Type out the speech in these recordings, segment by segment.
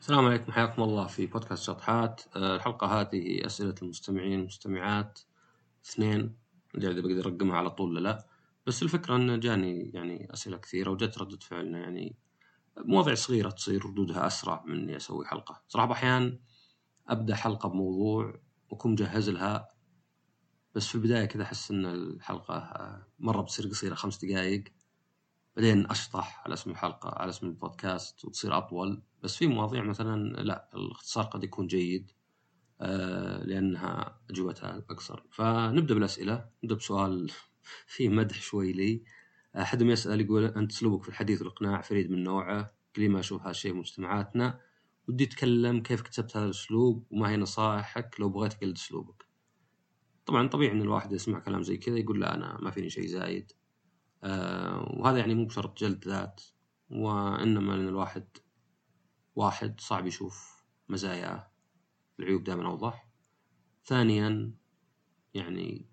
السلام عليكم حياكم الله في بودكاست شطحات. آه، الحلقة هذه أسئلة المستمعين والمستمعات اثنين ادري إذا بقدر أرقمها على طول ولا لا. بس الفكرة أنه جاني يعني أسئلة كثيرة وجت ردة فعلنا يعني مواضيع صغيرة تصير ردودها أسرع من إني أسوي حلقة. صراحة أحيانا أبدأ حلقة بموضوع وأكون مجهز لها بس في البداية كذا أحس أن الحلقة آه، مرة بتصير قصيرة خمس دقائق بعدين أشطح على اسم الحلقة على اسم البودكاست وتصير أطول. بس في مواضيع مثلا لا الاختصار قد يكون جيد آه لأنها أجوبتها اقصر فنبدأ بالأسئلة. نبدأ بسؤال فيه مدح شوي لي. أحدهم يسأل يقول أنت أسلوبك في الحديث والإقناع فريد من نوعه. كل ما أشوف هذا الشيء مجتمعاتنا. ودي أتكلم كيف اكتسبت هذا الأسلوب وما هي نصائحك لو بغيت اقلد أسلوبك. طبعا طبيعي إن الواحد يسمع كلام زي كذا يقول لا أنا ما فيني شيء زايد. آه، وهذا يعني مو بشرط جلد ذات وإنما لأن الواحد واحد صعب يشوف مزاياه العيوب دائما أوضح. ثانيا يعني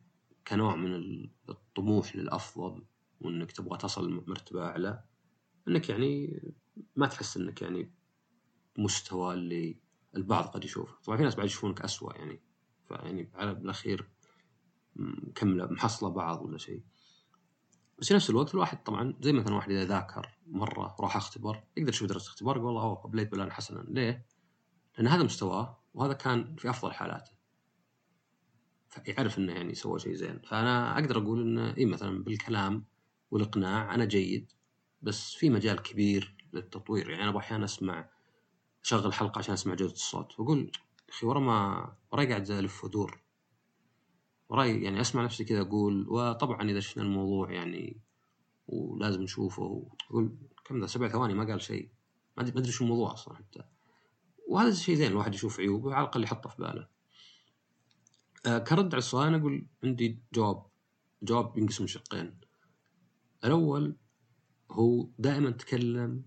كنوع من الطموح للأفضل وإنك تبغى تصل مرتبة أعلى إنك يعني ما تحس إنك يعني مستوى اللي البعض قد يشوفه. طبعا في ناس بعد يشوفونك أسوأ يعني فيعني على بالأخير مكملة محصلة بعض ولا شيء. بس في نفس الوقت الواحد طبعا زي مثلا واحد إذا ذاكر مرة راح أختبر يقدر يشوف درجه اختبار يقول والله أوه قبليت بلان حسنا. ليه؟ لأن هذا مستواه وهذا كان في أفضل حالاته. فيعرف إنه يعني سوى شيء زين. فأنا أقدر أقول إنه إي مثلا بالكلام والإقناع أنا جيد بس في مجال كبير للتطوير. يعني أنا أحيانا أسمع شغل حلقة عشان أسمع جودة الصوت. وأقول أخي ورا ما وراي قاعد ألف ودور. راي يعني أسمع نفسي كذا أقول وطبعا إذا شفنا الموضوع يعني ولازم نشوفه أقول كم ذا سبع ثواني ما قال شيء. ما أدري شو الموضوع أصلا حتى. وهذا شيء زين الواحد يشوف عيوبه على الأقل يحطه في باله. آه كرد على السؤال أنا أقول عندي جواب جواب ينقسم شقين. الأول هو دائما تكلم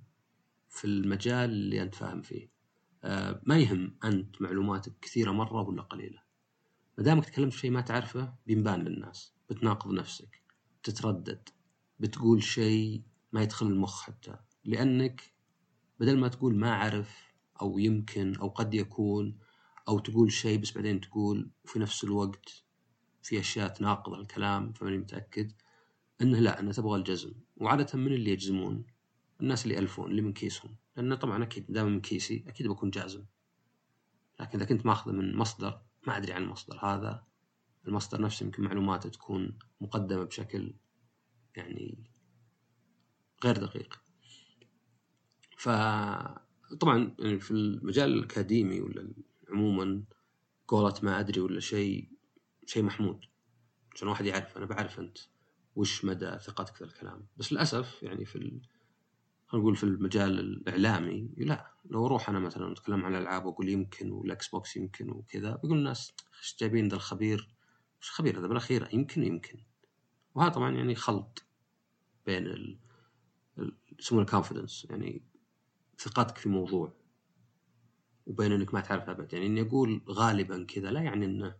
في المجال اللي أنت فاهم فيه. آه ما يهم أنت معلوماتك كثيرة مرة ولا قليلة. ما دامك تكلمت في شيء ما تعرفه بينبان للناس. بتناقض نفسك. بتتردد. بتقول شيء ما يدخل المخ حتى. لأنك بدل ما تقول ما أعرف أو يمكن أو قد يكون أو تقول شيء بس بعدين تقول في نفس الوقت في أشياء تناقض الكلام فماني متأكد أنه لا أنه تبغى الجزم. وعادة من اللي يجزمون؟ الناس اللي يألفون اللي من كيسهم. لأنه طبعا أكيد دام من كيسي أكيد بكون جازم. لكن إذا كنت ماخذه من مصدر ما أدري عن المصدر هذا. المصدر نفسه يمكن معلوماته تكون مقدمة بشكل يعني غير دقيق. فطبعا يعني في المجال الأكاديمي ولا عموما قولة ما أدري ولا شيء شيء محمود عشان واحد يعرف أنا بعرف أنت وش مدى ثقتك في الكلام. بس للأسف يعني في نقول في المجال الإعلامي لا لو أروح أنا مثلا أتكلم عن الألعاب وأقول يمكن وال Xbox يمكن وكذا بيقول الناس إيش جايبين ذا الخبير؟ وش خبير هذا؟ بالأخير يمكن يمكن. وهذا طبعا يعني خلط بين ال يسمونه ال confidence يعني ثقتك في موضوع وبين إنك ما تعرف أبد. يعني إني أقول غالبا كذا لا يعني إنه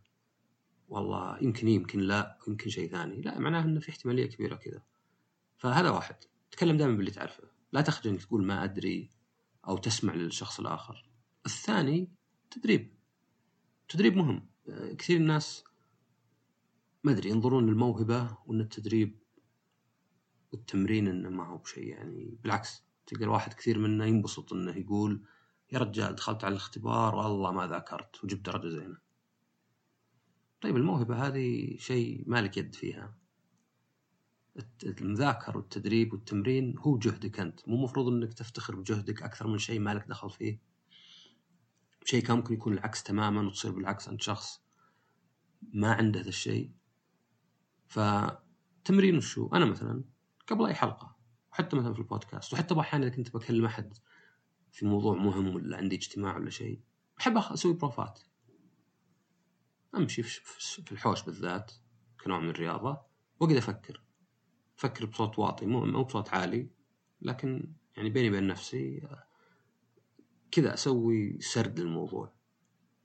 والله يمكن يمكن لا يمكن شيء ثاني. لا معناه إنه في احتمالية كبيرة كذا. فهذا واحد. تكلم دائما باللي تعرفه. لا تخجل إنك تقول ما أدري أو تسمع للشخص الآخر. الثاني تدريب. تدريب مهم. كثير الناس ما أدري ينظرون للموهبة وإن التدريب والتمرين إنه ما هو بشيء يعني بالعكس تلقى الواحد كثير منه ينبسط إنه يقول يا رجال دخلت على الاختبار والله ما ذاكرت وجبت درجة زينة. طيب الموهبة هذه شيء مالك يد فيها. المذاكرة والتدريب والتمرين هو جهدك أنت. مو مفروض أنك تفتخر بجهدك أكثر من شيء مالك دخل فيه. شيء كان ممكن يكون العكس تماما وتصير بالعكس أنت شخص ما عنده هذا الشيء. فتمرين وشو؟ أنا مثلا قبل أي حلقة وحتى مثلا في البودكاست وحتى أحيانا إذا كنت بكلم أحد في موضوع مهم ولا عندي اجتماع ولا شيء أحب أسوي بروفات. أمشي في الحوش بالذات كنوع من الرياضة وأقعد أفكر. فكر بصوت واطي مو مو بصوت عالي لكن يعني بيني وبين نفسي كذا أسوي سرد للموضوع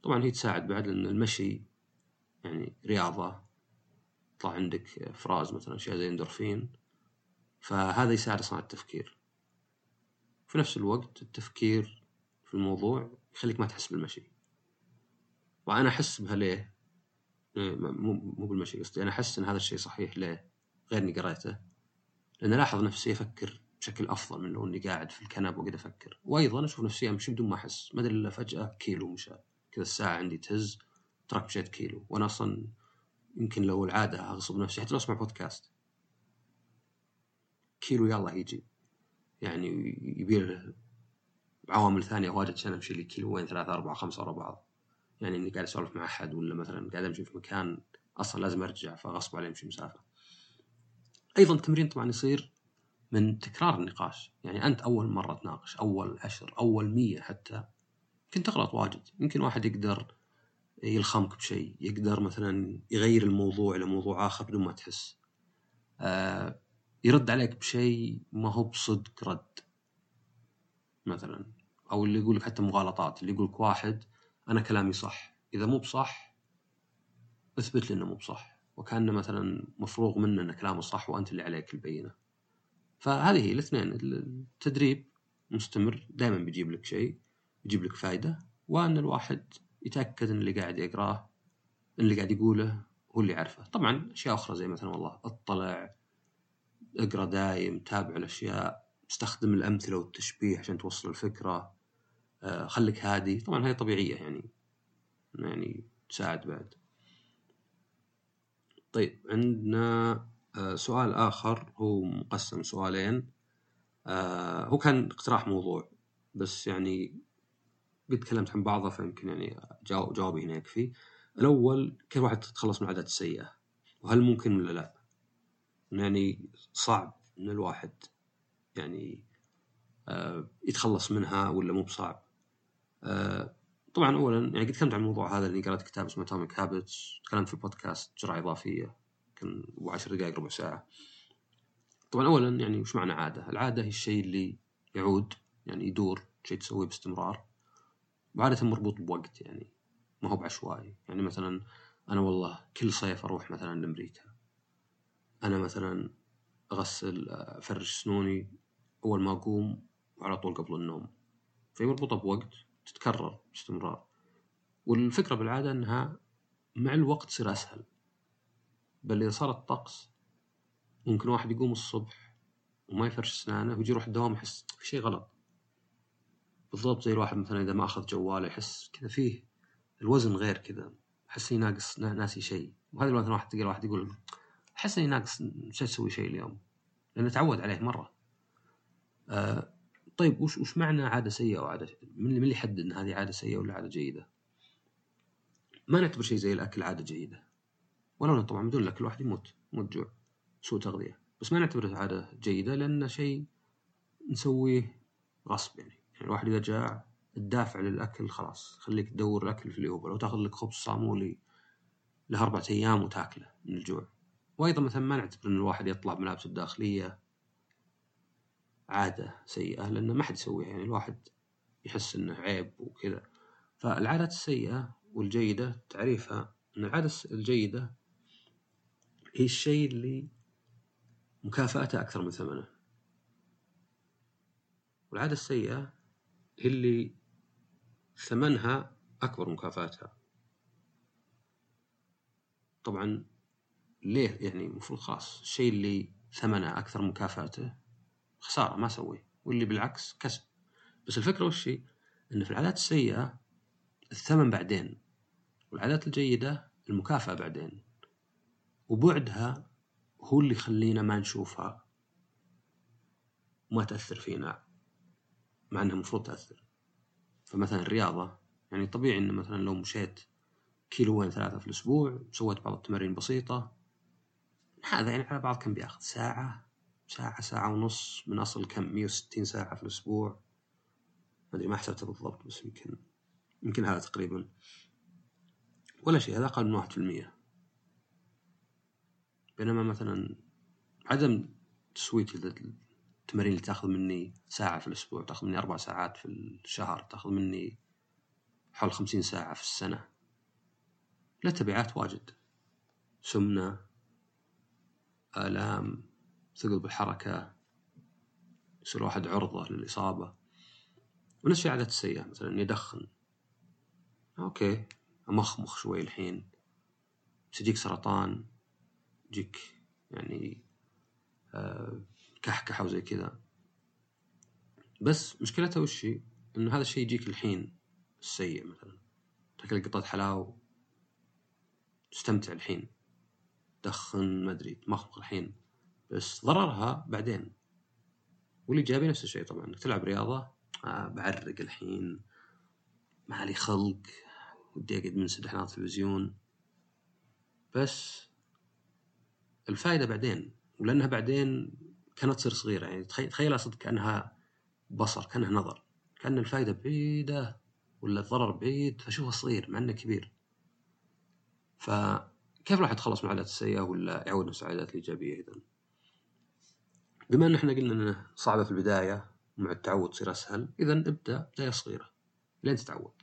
طبعا هي تساعد بعد لأن المشي يعني رياضة يطلع عندك افراز مثلا أشياء زي اندورفين فهذا يساعد على التفكير في نفس الوقت التفكير في الموضوع يخليك ما تحس بالمشي وأنا أحس بها ليه؟ مو بالمشي قصدي أنا أحس إن هذا الشيء صحيح ليه؟ غير إني قريته. لأن ألاحظ نفسي أفكر بشكل أفضل من لو إني قاعد في الكنب وقاعد أفكر. وأيضا أشوف نفسي أمشي بدون ما أحس. ما أدري إلا فجأة كيلو مشى. كذا الساعة عندي تهز تراك مشيت كيلو. وأنا أصلا يمكن لو العادة أغصب نفسي حتى لو أسمع بودكاست. كيلو يلا يجي. يعني يبي عوامل ثانية واجد عشان أمشي لي كيلوين ثلاثة أربعة خمسة ورا بعض. يعني إني قاعد أسولف مع أحد ولا مثلا قاعد أمشي في مكان أصلا لازم أرجع فغصب علي أمشي مسافة. أيضا التمرين طبعا يصير من تكرار النقاش. يعني أنت أول مرة تناقش أول عشر أول مية حتى يمكن تغلط واجد. يمكن واحد يقدر يلخمك بشيء يقدر مثلا يغير الموضوع إلى موضوع آخر بدون ما تحس. آه يرد عليك بشيء ما هو بصدق رد. مثلا أو اللي يقول لك حتى مغالطات اللي يقول لك واحد أنا كلامي صح. إذا مو بصح أثبت لي إنه مو بصح. وكأنه مثلا مفروغ منه إن كلامه صح وأنت اللي عليك البينة. فهذه هي الاثنين التدريب مستمر دائما بيجيب لك شيء يجيب لك فائده وأن الواحد يتأكد إن اللي قاعد يقرأه اللي قاعد يقوله هو اللي يعرفه. طبعا أشياء أخرى زي مثلا والله اطلع اقرأ دايم تابع الأشياء استخدم الأمثلة والتشبيه عشان توصل الفكرة آه، خليك هادي. طبعا هي طبيعية يعني يعني تساعد بعد. طيب عندنا آه، سؤال آخر هو مقسم سؤالين. آه، هو كان اقتراح موضوع بس يعني قد تكلمت عن بعضه فيمكن يعني جوابي هنا يكفي. الأول كيف الواحد تتخلص من العادات السيئة وهل ممكن ولا لا؟ يعني صعب ان الواحد يعني يتخلص منها ولا مو بصعب. آه، طبعا اولا يعني قد تكلمت عن الموضوع هذا اللي قرأت كتاب اسمه Atomic Habits تكلمت في البودكاست جرعة إضافية ابو 10 دقائق ربع ساعة. طبعا اولا يعني وش معنى عادة؟ العادة هي الشيء اللي يعود يعني يدور شيء تسويه باستمرار. وعادة مربوط بوقت يعني ما هو بعشوائي. يعني مثلا أنا والله كل صيف أروح مثلا لأمريكا. أنا مثلا أغسل أفرش سنوني أول ما أقوم وعلى طول قبل النوم. فهي مربوطة بوقت. تتكرر باستمرار. والفكرة بالعادة أنها مع الوقت تصير أسهل. بل إذا صار الطقس ممكن واحد يقوم الصبح وما يفرش أسنانه ويجي يروح الدوام يحس في شيء غلط. بالضبط زي الواحد مثلا إذا ما أخذ جواله يحس كذا فيه الوزن غير كذا أحس إني ناقص ناسي شيء. وهذا الوقت واحد تلقى واحد يقول أحس إني ناقص مش أسوي شيء اليوم؟ لأنه تعود عليه مرة. آه طيب وش وش معنى عادة سيئة أو عادة من اللي يحدد إن هذه عادة سيئة ولا عادة جيدة؟ ما نعتبر شيء زي الأكل عادة جيدة. ولو طبعا بدون الأكل الواحد يموت موت جوع سوء تغذية. بس ما نعتبره عادة جيدة لأن شيء نسويه غصب يعني. يعني الواحد إذا جاع الدافع للأكل خلاص. خليك تدور الأكل في اليوبا لو تاخذ لك خبز صامولي له أربع أيام وتاكله من الجوع. وأيضا مثلا ما نعتبر إن الواحد يطلع بملابسه الداخلية عادة سيئة لأن ما حد يسويها يعني الواحد يحس إنه عيب وكذا. فالعادات السيئة والجيدة تعريفها أن العادة الجيدة هي الشيء اللي مكافأته أكثر من ثمنه. والعادة السيئة هي اللي ثمنها أكبر مكافأتها. طبعا ليه يعني المفروض خلاص الشيء اللي ثمنه أكثر مكافأته خسارة ما اسويه واللي بالعكس كسب. بس الفكرة وش هي؟ إن في العادات السيئة الثمن بعدين والعادات الجيدة المكافأة بعدين. وبعدها هو اللي يخلينا ما نشوفها وما تأثر فينا مع إنها المفروض تأثر. فمثلا الرياضة يعني طبيعي إن مثلا لو مشيت كيلوين ثلاثة في الأسبوع سويت بعض التمارين بسيطة هذا يعني على بعض كم بياخذ ساعة ساعة ساعة ونص من أصل كم 160 ساعة في الأسبوع. ما أدري ما حسبتها بالضبط بس يمكن يمكن هذا تقريبا. ولا شيء هذا أقل من واحد في المية. بينما مثلا عدم تسويتي التمارين اللي تأخذ مني ساعة في الأسبوع تأخذ مني أربع ساعات في الشهر تأخذ مني حول خمسين ساعة في السنة. له تبعات واجد. سمنة آلام ثقل بالحركة يصير الواحد عرضة للإصابة. ونفس الشيء عادات السيئة مثلا إني أدخن أوكي أمخمخ شوي الحين. بس يجيك سرطان يجيك يعني آه كحكحة وزي كذا. بس مشكلتها وش هي؟ إنه هذا الشيء يجيك الحين السيء مثلا. تأكل قطعة حلاوة. تستمتع الحين. تدخن ما أدري تمخمخ الحين. بس ضررها بعدين. والإيجابي نفس الشيء طبعا إنك تلعب رياضة آه بعرق الحين ما لي خلق ودي أقعد منسدح ناظر تلفزيون. بس الفائدة بعدين ولأنها بعدين كانت تصير صغيرة يعني تخيلها صدق كأنها بصر كأنها نظر كأن الفائدة بعيدة ولا الضرر بعيد فأشوفه صغير مع إنه كبير. فكيف الواحد يتخلص من العادات السيئة ولا يعود نفسه على العادات الإيجابية إذا بما أن إحنا قلنا أنه صعبة في البداية مع التعود تصير أسهل إذا ابدأ بداية صغيرة لين تتعود.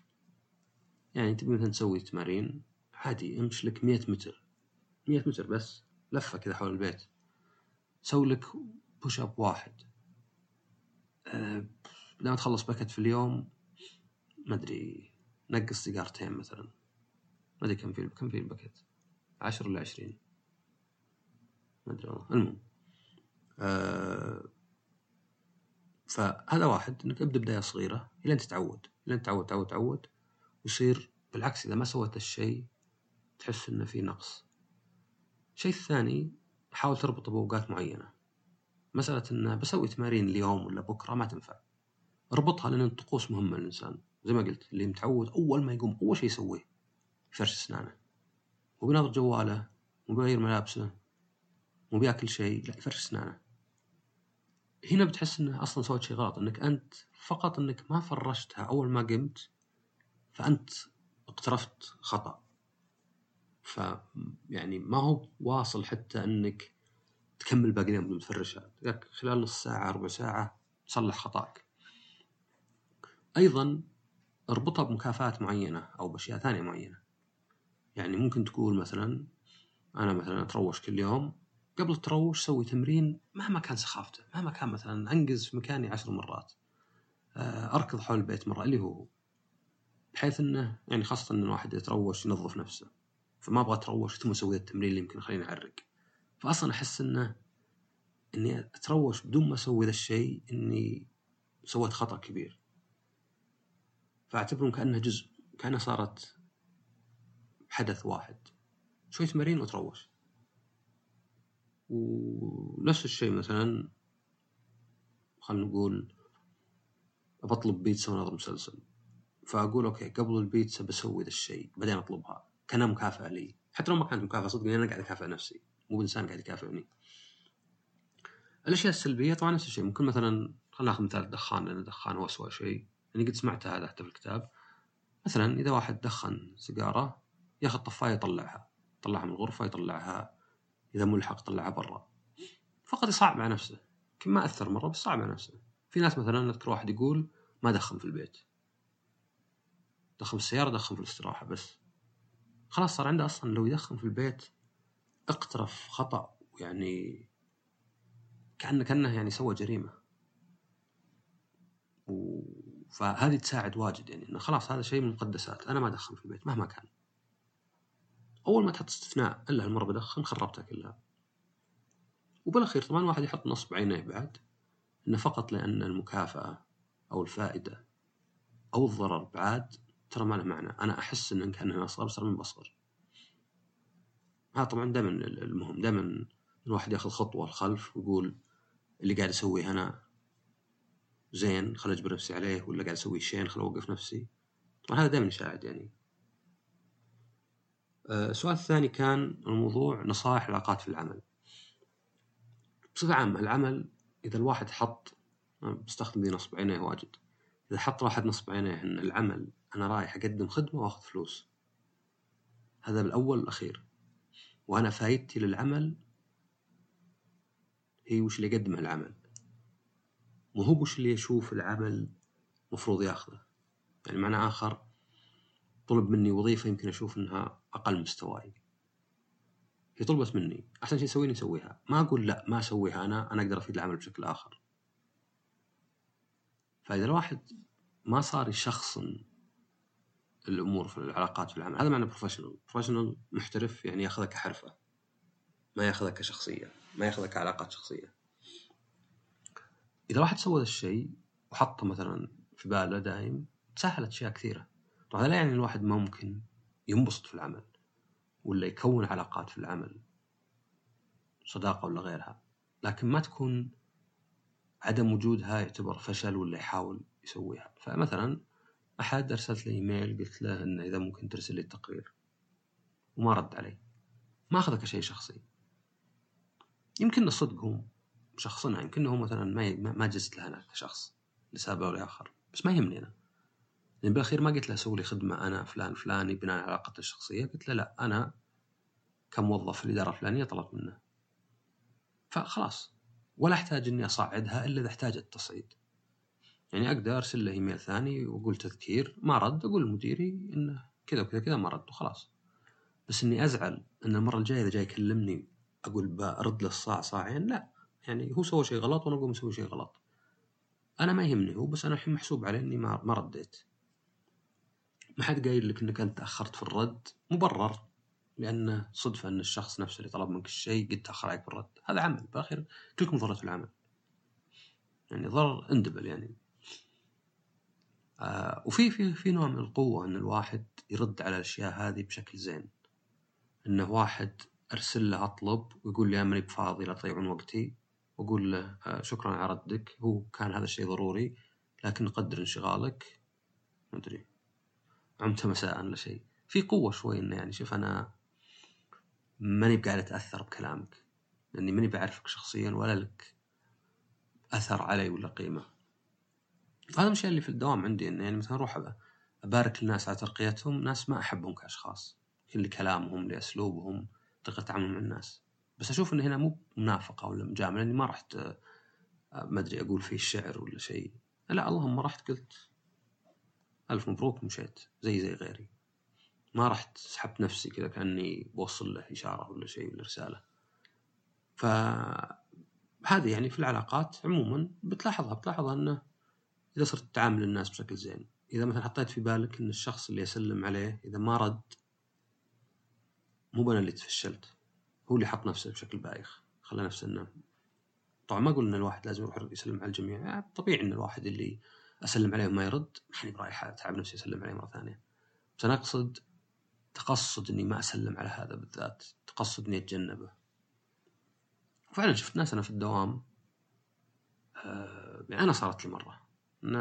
يعني تبي مثلا تسوي تمارين عادي أمش لك 100 متر 100 متر بس لفة كذا حول البيت. سوي لك push up واحد. أه لما تخلص packet في اليوم ما أدري نقص سيجارتين مثلا. ما أدري كم في كم في ال packet 10 ولا 20 ما أدري والله. المهم. فهذا واحد إنك ابدا بداية صغيرة لين تتعود لين تتعود تعود تعود ويصير بالعكس إذا ما سويت الشيء تحس إنه في نقص. الشيء الثاني حاول تربطه بأوقات معينة. مسألة إنه بسوي تمارين اليوم ولا بكرة ما تنفع. اربطها لأن الطقوس مهمة للإنسان. زي ما قلت اللي متعود أول ما يقوم أول شيء يسويه يفرش أسنانه. مو جواله مو ملابسه مو بياكل شيء لا يفرش أسنانه. هنا بتحس إنه أصلا سويت شيء غلط إنك أنت فقط إنك ما فرشتها أول ما قمت فأنت اقترفت خطأ. ف يعني ما هو واصل حتى إنك تكمل باقي اليوم بدون تفرشها. خلال نص ساعة ربع ساعة تصلح خطأك. أيضا اربطها بمكافآت معينة أو بأشياء ثانية معينة. يعني ممكن تقول مثلا أنا مثلا أتروش كل يوم قبل التروش سوي؟ تمرين مهما كان سخافته مهما كان مثلا أنقز في مكاني عشر مرات آه، أركض حول البيت مرة اللي هو بحيث إنه يعني خاصة إن الواحد يتروش ينظف نفسه فما أبغى اتروش ثم أسوي التمرين اللي يمكن يخليني أعرق. فاصلا أحس إنه إني اتروش بدون ما أسوي ذا الشيء إني سويت خطأ كبير. فاعتبره كأنه جزء كانها صارت حدث واحد. شوي تمارين وتروش ونفس الشيء مثلا خلينا نقول بطلب بيتزا ونظم مسلسل. فأقول okay قبل البيتزا بسوي ذا الشيء بعدين أطلبها. كأنها مكافأة لي. حتى لو ما كانت مكافأة صدق أنا قاعد أكافئ نفسي. مو بإنسان قاعد يكافئني. الأشياء السلبية طبعا نفس الشيء. ممكن مثلا خلينا ناخذ مثال الدخان لأن الدخان هو اسوء شيء. يعني قد سمعت هذا حتى في الكتاب. مثلا إذا واحد دخن سيجارة ياخذ طفاية يطلعها. يطلعها من الغرفة يطلعها إذا ملحق طلعها برا. فقط يصعب على نفسه. يمكن ما أثر مرة بس صعب على نفسه. في ناس مثلا اذكر واحد يقول ما دخن في البيت. دخن في السيارة دخن في الاستراحة بس. خلاص صار عنده أصلا لو يدخن في البيت اقترف خطأ يعني كانه كأنه يعني سوى جريمة. و... فهذه تساعد واجد يعني إنه خلاص هذا شيء من المقدسات أنا ما ادخن في البيت مهما كان. أول ما تحط استثناء إلا هالمره بدخن خربتها كلها. وبالأخير طبعا الواحد يحط نصب عينيه بعد إنه فقط لأن المكافأة أو الفائدة أو الضرر بعاد ترى ما له معنى. أنا أحس إن كأنه أصغر بس من بصغر هذا طبعا دائما المهم. دائما الواحد يأخذ خطوة الخلف ويقول اللي قاعد اسويه أنا زين خل أجبر نفسي عليه ولا قاعد أسوي شين خل أوقف نفسي. طبعا هذا دائما يساعد يعني. السؤال الثاني كان الموضوع نصائح العلاقات في العمل. بصفة عامة العمل إذا الواحد حط بستخدم ذي نصب عينيه واجد. إذا حط واحد نصب عينيه إن العمل أنا رايح أقدم خدمة وآخذ فلوس. هذا بالأول والأخير وأنا فايدتي للعمل هي وش اللي يقدمه العمل. مو هو وش اللي يشوف العمل مفروض ياخذه. يعني معنى آخر طلب مني وظيفة يمكن أشوف أنها أقل مستواي. هي طلبت مني. أحسن شيء تسويني أسويها ما أقول لا ما أسويها أنا. أنا أقدر أفيد العمل بشكل آخر. فإذا الواحد ما صار يشخصن الأمور في العلاقات في العمل هذا معنى professional professional محترف يعني ياخذها كحرفة. ما ياخذها كشخصية. ما ياخذها كعلاقات شخصية. إذا واحد سوى ذا الشيء وحطه مثلا في باله دايم تسهلت أشياء كثيرة. طبعا لا يعني الواحد ممكن ينبسط في العمل ولا يكون علاقات في العمل صداقة ولا غيرها. لكن ما تكون عدم وجودها يعتبر فشل ولا يحاول يسويها. فمثلا أحد أرسلت له إيميل قلت له انه إذا ممكن ترسل لي التقرير وما رد علي. ما اخذه كشيء شخصي. يمكن الصدق هو مشخصنها يمكن هو مثلا ما ما جزت له أنا كشخص لسبب أو لاخر بس ما يهمني أنا. لأن بالأخير ما قلت له سوي لي خدمة أنا فلان فلاني بناء على علاقتي الشخصية. قلت له لا أنا كموظف في الإدارة الفلانية طلبت منه. فخلاص ولا أحتاج إني أصعدها إلا إذا احتاجت تصعيد يعني أقدر أرسل له إيميل ثاني وأقول تذكير ما رد أقول لمديري إنه كذا وكذا كذا ما رد وخلاص. بس إني أزعل إن المرة الجاية إذا جاي يكلمني أقول برد له الصاع صاعين لا. يعني هو سوى شيء غلط وأنا اقوم أسوي شيء غلط. أنا ما يهمني هو بس أنا الحين محسوب علي إني ما رديت. ما حد قايل لك إنك أنت تأخرت في الرد؟ مبرر. لأن صدفة إن الشخص نفسه اللي طلب منك الشيء قد تأخر عليك في الرد. هذا عمل. كلكم ضرر في العمل. يعني ضرر اندبل يعني. آه وفي في في نوع من القوة إن الواحد يرد على الأشياء هذه بشكل زين. انه واحد أرسل له أطلب ويقول لي ماني بفاضي لا تضيعون وقتي. وأقول له آه شكرا على ردك. هو كان هذا الشيء ضروري لكن نقدر انشغالك. ما أدري. عمت مساء ولا شيء. في قوة شوي إنه يعني شوف أنا ماني بقاعد أتأثر بكلامك لأني ماني بعرفك شخصيا ولا لك أثر علي ولا قيمة. هذا الشيء اللي في الدوام عندي إنه يعني مثلا أروح أبارك الناس على ترقيتهم ناس ما أحبهم كأشخاص لكلامهم لأسلوبهم طريقة تعاملهم مع الناس. بس أشوف ان هنا مو منافقة ولا مجاملة لأني ما رحت ما أدري أقول فيه الشعر ولا شيء. لا اللهم رحت قلت ألف مبروك مشيت. زي زي غيري. ما رحت سحبت نفسي كذا كأني بوصل له إشارة ولا شيء ولا رسالة. ف هذه يعني في العلاقات عموما بتلاحظها بتلاحظها إنه إذا صرت تعامل الناس بشكل زين إذا مثلا حطيت في بالك إن الشخص اللي اسلم عليه إذا ما رد مو أنا اللي تفشلت هو اللي حط نفسه بشكل بايخ خلى نفسه إنه طبعا ما أقول إن الواحد لازم يروح يسلم على الجميع طبيعي إن الواحد اللي أسلم عليه وما يرد ماني برايح اتعب نفسي أسلم عليه مرة ثانية. بس أنا أقصد تقصد إني ما أسلم على هذا بالذات تقصد إني أتجنبه. وفعلا شفت ناس أنا في الدوام آه يعني أنا صارت لي مرة. ان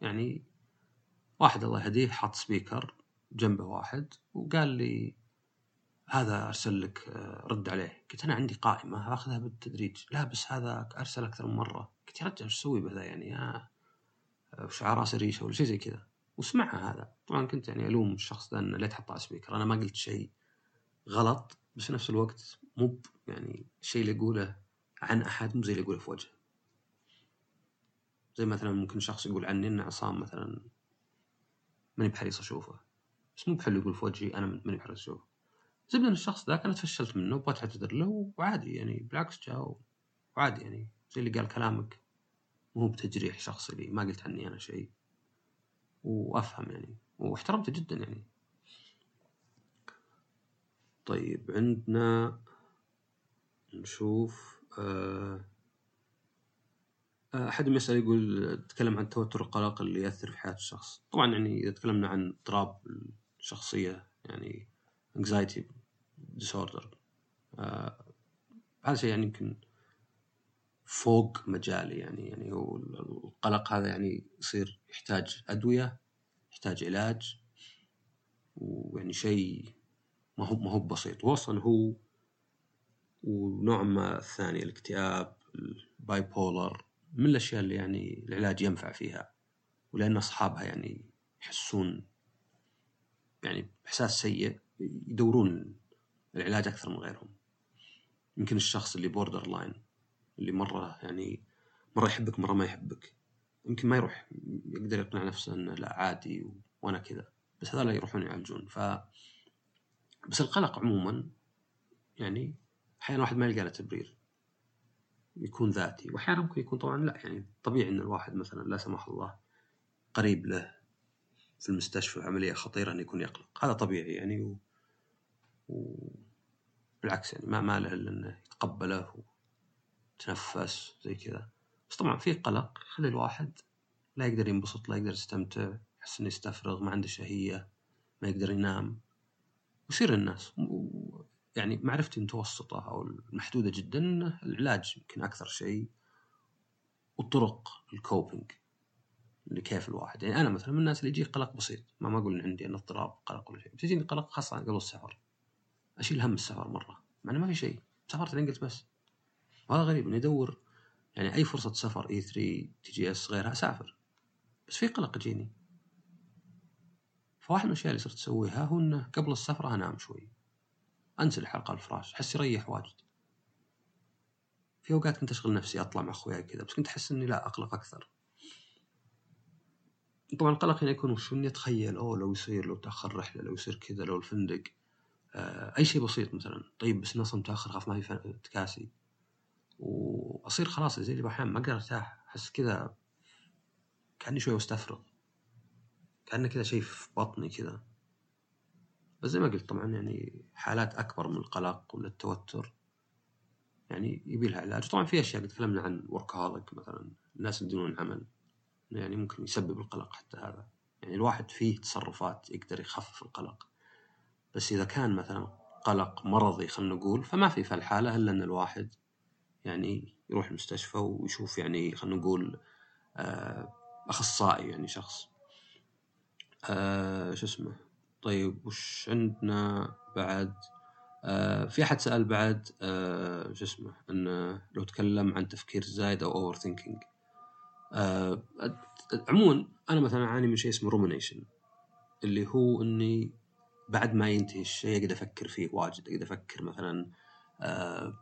يعني واحد الله يهديه حط سبيكر جنبه واحد وقال لي هذا أرسل لك آه، رد عليه. قلت أنا عندي قائمة أخذها بالتدريج. لا بس هذا أرسل أكثر من مرة. قلت يا رجال إيش أسوي بهذا يعني؟ آه وش راسي ريشه ولا شيء زي كذا. وسمعها هذا. طبعا كنت يعني ألوم الشخص ذا إنه ليه تحط على سبيكر. أنا ما قلت شيء غلط بس في نفس الوقت مو يعني الشيء اللي أقوله عن أحد مو زي اللي أقوله في وجهه. زي مثلا ممكن شخص يقول عني إن عصام مثلا ماني بحريص أشوفه. بس مو بحلو يقول في وجهي أنا ماني بحريص أشوفه. زبده ان الشخص ذاك أنا تفشلت منه وبغيت أعتذر له وعادي يعني بالعكس جاء وعادي يعني زي اللي قال كلامك. مو بتجريح شخصي لي ما قلت عني أنا شيء. وأفهم يعني واحترمته جدا يعني. طيب عندنا نشوف آه، أحد يسأل يقول تكلم عن التوتر والقلق اللي يأثر في حياة الشخص. طبعا يعني إذا تكلمنا عن اضطراب الشخصية يعني anxiety disorder آه هذا شيء يعني يمكن فوق مجالي يعني يعني هو القلق هذا يعني يصير يحتاج أدوية يحتاج علاج ويعني شيء ما هو ما هو بسيط. واصلا هو ونوع ما الثاني الاكتئاب الباي بولر من الأشياء اللي يعني العلاج ينفع فيها ولأن أصحابها يعني يحسون يعني احساس سيء يدورون العلاج أكثر من غيرهم. يمكن الشخص اللي borderline اللي مرة يعني مرة يحبك مرة ما يحبك. يمكن ما يروح يقدر يقنع نفسه إنه لا عادي وأنا كذا. بس هذول يروحون يعالجون. ف بس القلق عموما يعني أحيانا واحد ما يلقى له تبرير. يكون ذاتي. واحيانا ممكن يكون طبعا لا يعني طبيعي إن الواحد مثلا لا سمح الله قريب له في المستشفى عملية خطيرة أن يكون يقلق. هذا طبيعي يعني و... و... بالعكس يعني ما ما له إلا إنه يتقبله ويتنفس زي كذا. بس طبعا في قلق يخلي الواحد لا يقدر ينبسط لا يقدر يستمتع يحس إنه يستفرغ ما عنده شهية ما يقدر ينام. ويصير الناس. يعني معرفتي المتوسطة أو المحدودة جدا العلاج يمكن أكثر شيء. والطرق ال coping اللي كيف الواحد. يعني أنا مثلا من الناس اللي يجيه قلق بسيط. ما ما أقول إن عندي أنا اضطراب قلق ولا شيء. بتجيني قلق خاصة قبل السفر. أشيل هم السفر مرة. مع ما في شيء. سافرت قلت بس. وهذا غريب إني أدور يعني أي فرصة سفر إي 3 تي جي إس غيرها أسافر. بس في قلق يجيني. فواحد من الأشياء اللي صرت أسويها هو إنه قبل السفرة أنام شوي. انسدح على الفراش أحس يريح واجد. في أوقات كنت أشغل نفسي أطلع مع أخوياي كذا بس كنت أحس إني لا أقلق أكثر. طبعا القلق هنا يكون وش إني أتخيل أوه لو يصير لو تأخر رحلة لو يصير كذا لو الفندق. آه أي شيء بسيط مثلا. طيب بس نص متأخر خاف ما في تكاسي. وأصير خلاص زي اللي أحيانا ما أقدر أرتاح. أحس كذا كأني شوي مستفرغ. كانه كذا شيء في بطني كذا بس زي ما قلت طبعا يعني حالات أكبر من القلق ولا التوتر. يعني يبي لها علاج. طبعا في أشياء تكلمنا عن وركهوليك مثلا. الناس بدون عمل يعني ممكن يسبب القلق حتى هذا. يعني الواحد فيه تصرفات يقدر يخفف القلق. بس إذا كان مثلا قلق مرضي خلينا نقول فما في في الحاله إلا إن الواحد يعني يروح المستشفى ويشوف يعني خلينا نقول آه، أخصائي يعني شخص. آه، شو اسمه؟ طيب وش عندنا بعد؟ آه في أحد سأل بعد شو اسمه؟ إنه لو تكلم عن تفكير زايد أو overthinking عموما أنا مثلا أعاني من شيء اسمه rumination اللي هو إني بعد ما ينتهي الشيء اقعد أفكر فيه واجد. اقعد أفكر مثلا آه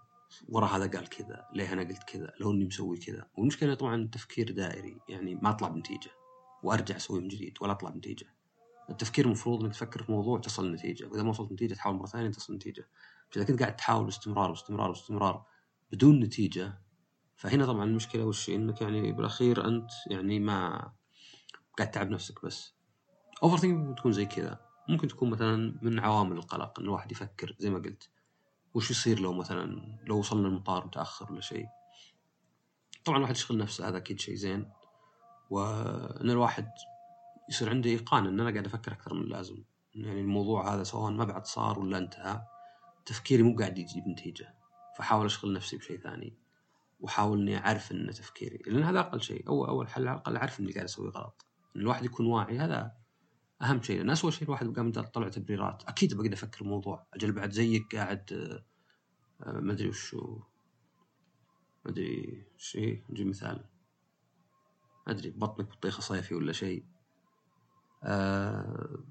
ورا هذا قال كذا ليه أنا قلت كذا؟ لو إني مسوي كذا. والمشكلة طبعا تفكير دائري يعني ما أطلع بنتيجة وأرجع أسوي من جديد ولا أطلع بنتيجة. التفكير المفروض إنك تفكر في موضوع تصل لنتيجه وإذا ما وصلت نتيجة تحاول مرة ثانية تصل لنتيجه إذا كنت قاعد تحاول باستمرار باستمرار باستمرار بدون نتيجة فهنا طبعا المشكلة وش؟ إنك يعني بالأخير أنت يعني ما قاعد تتعب نفسك بس. overthinking تكون زي كذا. ممكن تكون مثلا من عوامل القلق إن الواحد يفكر زي ما قلت. وش يصير لو مثلا لو وصلنا المطار متأخر ولا شيء؟ طبعا الواحد يشغل نفسه هذا أكيد شيء زين. وإن الواحد يصير عندي إيقان إن أنا قاعد أفكر أكثر من اللازم. يعني الموضوع هذا سواء ما بعد صار ولا انتهى تفكيري مو قاعد يجيب نتيجه فحاول أشغل نفسي بشيء ثاني. واحاول إني أعرف إن تفكيري لأن هذا أقل شيء. اول اول حل على الأقل أعرف إني قاعد أسوي غلط. إن الواحد يكون واعي هذا أهم شيء لأن اسوء شيء الواحد قام طلع تبريرات أكيد بقدر أفكر الموضوع. أجل بعد زيك قاعد آه، ما أدري وشو. ما أدري شيء نجيب مثال. ما أدري بطنك بطيخة صيفي ولا شيء. آه